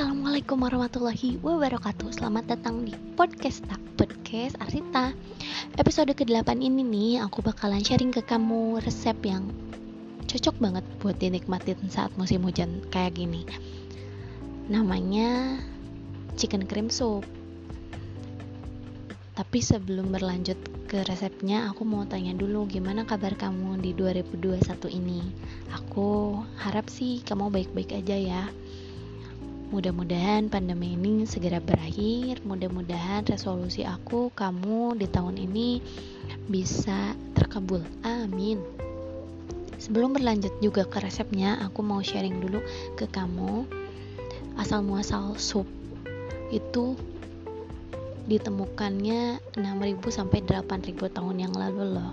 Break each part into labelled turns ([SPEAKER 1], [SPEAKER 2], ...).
[SPEAKER 1] Assalamualaikum warahmatullahi wabarakatuh. Selamat datang di podcast tak Podcast Arsita. Episode ke-8 ini nih Aku bakalan sharing ke kamu resep yang Cocok banget buat dinikmatin saat musim hujan Kayak gini. Namanya Chicken cream soup. Tapi sebelum berlanjut ke resepnya Aku mau tanya dulu gimana kabar kamu di 2021 ini? Aku harap sih kamu baik-baik aja ya Mudah-mudahan pandemi ini segera berakhir. Mudah-mudahan resolusi aku, kamu di tahun ini bisa terkabul. Amin. Sebelum berlanjut juga ke resepnya, aku mau sharing dulu ke kamu asal muasal sup itu ditemukannya 6000 sampai 8000 tahun yang lalu loh.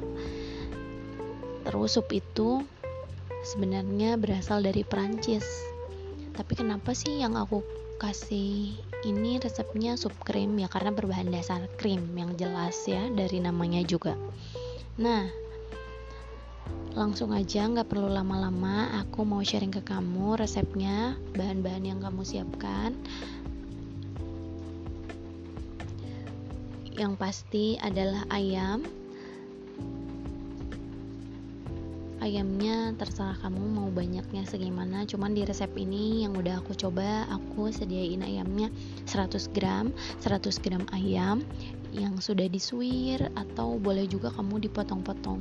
[SPEAKER 1] Terus sup itu sebenarnya berasal dari Perancis tapi kenapa sih yang aku kasih ini resepnya sup krim ya? Karena berbahan dasar krim yang jelas ya dari namanya juga. Nah langsung aja nggak perlu lama-lama. Aku mau sharing ke kamu resepnya bahan-bahan yang kamu siapkan. Yang pasti adalah ayam ayamnya terserah kamu mau banyaknya segimana. Cuman di resep ini yang udah aku coba aku sediain ayamnya 100 gram 100 gram ayam yang sudah disuir atau boleh juga kamu dipotong-potong.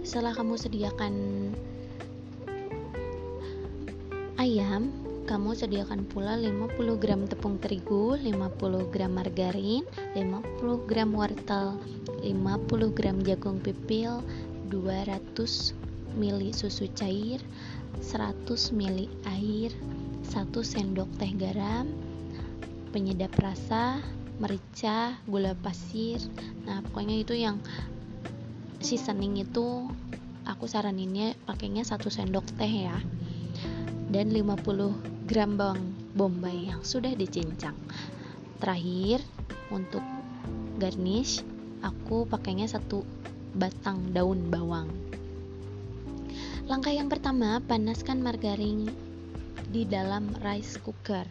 [SPEAKER 1] Setelah kamu sediakan ayam kamu sediakan pula 50 gram tepung terigu, 50 gram margarin, 50 gram wortel, 50 gram jagung pipil, 200 ml susu cair 100 ml air 1 sendok teh garam penyedap rasa merica gula pasir. Nah pokoknya itu yang seasoning itu aku saraninnya pakainya 1 sendok teh ya dan 50 gram bawang bombay yang sudah dicincang. Terakhir untuk garnish aku pakainya satu batang daun bawang. Langkah yang pertama, panaskan margarin di dalam rice cooker.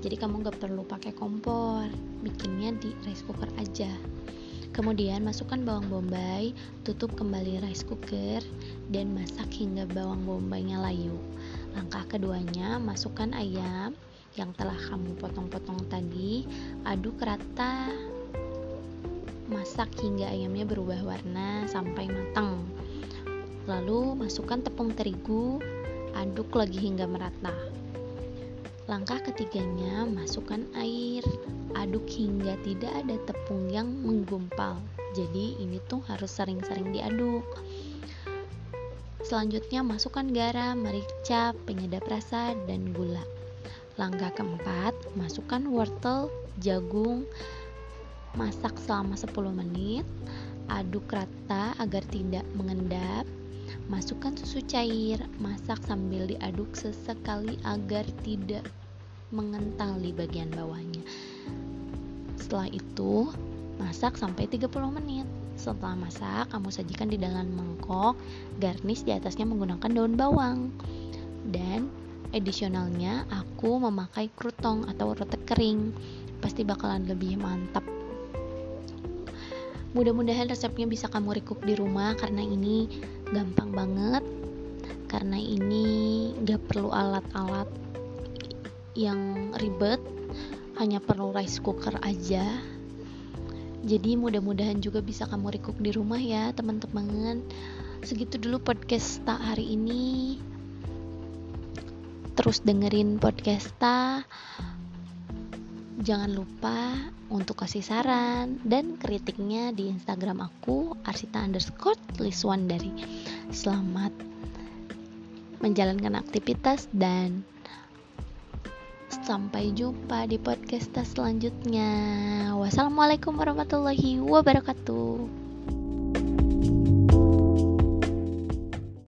[SPEAKER 1] Jadi kamu gak perlu pakai kompor, bikinnya di rice cooker aja. Kemudian masukkan bawang bombay, tutup kembali rice cooker, dan masak hingga bawang bombaynya layu. Langkah keduanya, masukkan ayam yang telah kamu potong-potong tadi, aduk rata masak hingga ayamnya berubah warna sampai matang. Lalu masukkan tepung terigu, aduk lagi hingga merata. Langkah ketiganya, masukkan air, aduk hingga tidak ada tepung yang menggumpal. Jadi ini tuh harus sering-sering diaduk. Selanjutnya masukkan garam, merica, penyedap rasa, dan gula. Langkah keempat, masukkan wortel, jagung, Masak selama 10 menit, aduk rata agar tidak mengendap. Masukkan susu cair, masak sambil diaduk sesekali agar tidak mengental di bagian bawahnya. Setelah itu, masak sampai 30 menit. Setelah masak, kamu sajikan di dalam mangkok, garnish di atasnya menggunakan daun bawang. Dan additionalnya, aku memakai krutong atau roti kering. Pasti bakalan lebih mantap Mudah-mudahan resepnya bisa kamu recook di rumah karena ini gampang banget. Karena ini gak perlu alat-alat yang ribet, hanya perlu rice cooker aja. Jadi mudah-mudahan juga bisa kamu recook di rumah ya, teman-teman. Segitu dulu podcast tak hari ini. Terus dengerin podcast tak Jangan lupa untuk kasih saran dan kritiknya di Instagram aku arsita underscore liswandari. Selamat menjalankan aktivitas dan sampai jumpa di podcast selanjutnya. Wassalamualaikum warahmatullahi wabarakatuh.